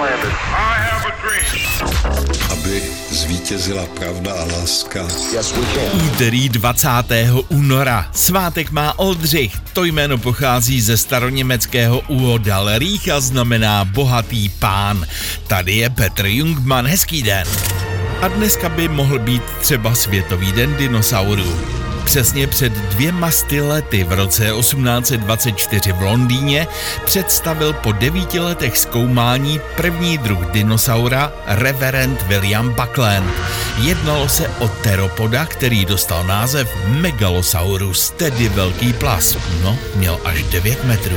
landed. I have a dream. aby zvítězila pravda a láska. Yes, we can. Úterý 20. února. Svátek má Oldřich. To jméno pochází ze staroněmeckého Uodal. Rýcha znamená bohatý pán. Tady je Petr Jungman. Hezký den. A dneska by mohl být třeba Světový den dinosaurů. Přesně před dvěma sty lety v roce 1824 v Londýně představil po devíti letech zkoumání první druh dinosaura reverend William Buckland. Jednalo se o teropoda, který dostal název Megalosaurus, tedy velký plas. No, měl až 9 metrů.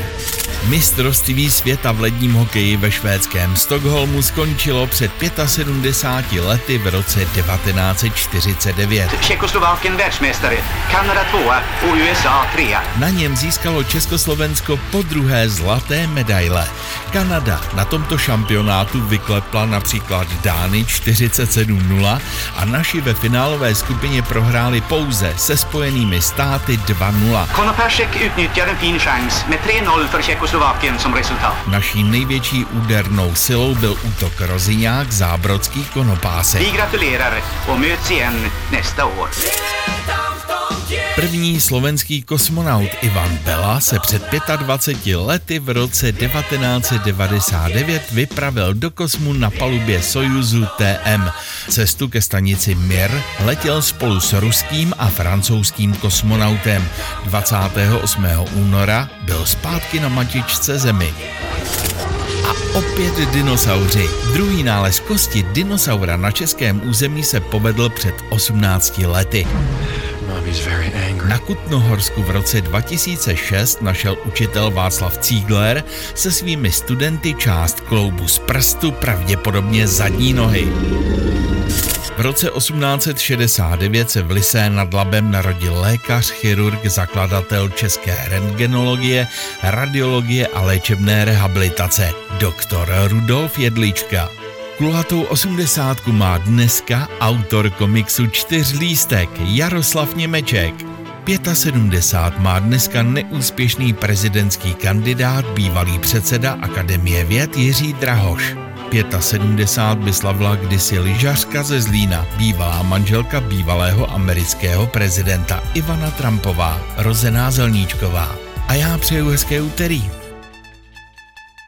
Mistrovství světa v ledním hokeji ve švédském Stockholmu skončilo před 75 lety v roce 1949. Tjeckoslovakien världsmästare, Kanada tvåa och USA trea. Na něm získalo Československo po druhé zlaté medaile. Kanada na tomto šampionátu vyklepla například Dány 47-0 a naši ve finálové skupině prohráli pouze se spojenými státy 2-0. Konopasek utnyttjar en fin chans med 3-0 för Tjeckoslovakien som resultat. Naší největší údernou silou byl útok Roziňák Zábrodský Konopásek. Vi gratulerar och möts igen nästa år. První slovenský kosmonaut Ivan Bela se před 25 lety v roce 1999 vypravil do kosmu na palubě Sojuzu TM. Cestu ke stanici Mir letěl spolu s ruským a francouzským kosmonautem. 28. února byl zpátky na matičce Zemi. A opět dinosauři. Druhý nález kosti dinosaura na českém území se povedl před 18 lety. Na Kutnohorsku v roce 2006 našel učitel Václav Cígler se svými studenty část kloubu z prstu, pravděpodobně zadní nohy. V roce 1869 se v Lisé nad Labem narodil lékař, chirurg, zakladatel české rentgenologie, radiologie a léčebné rehabilitace, doktor Rudolf Jedlička. Kulatou osmdesátku má dneska autor komiksu Čtyřlístek Jaroslav Němeček. 75 má dneska neúspěšný prezidentský kandidát, bývalý předseda Akademie věd Jiří Drahoš. 75 by slavila kdysi lyžařka ze Zlína, bývalá manželka bývalého amerického prezidenta Ivana Trumpová, rozená Zelníčková. A já přeju hezké úterý.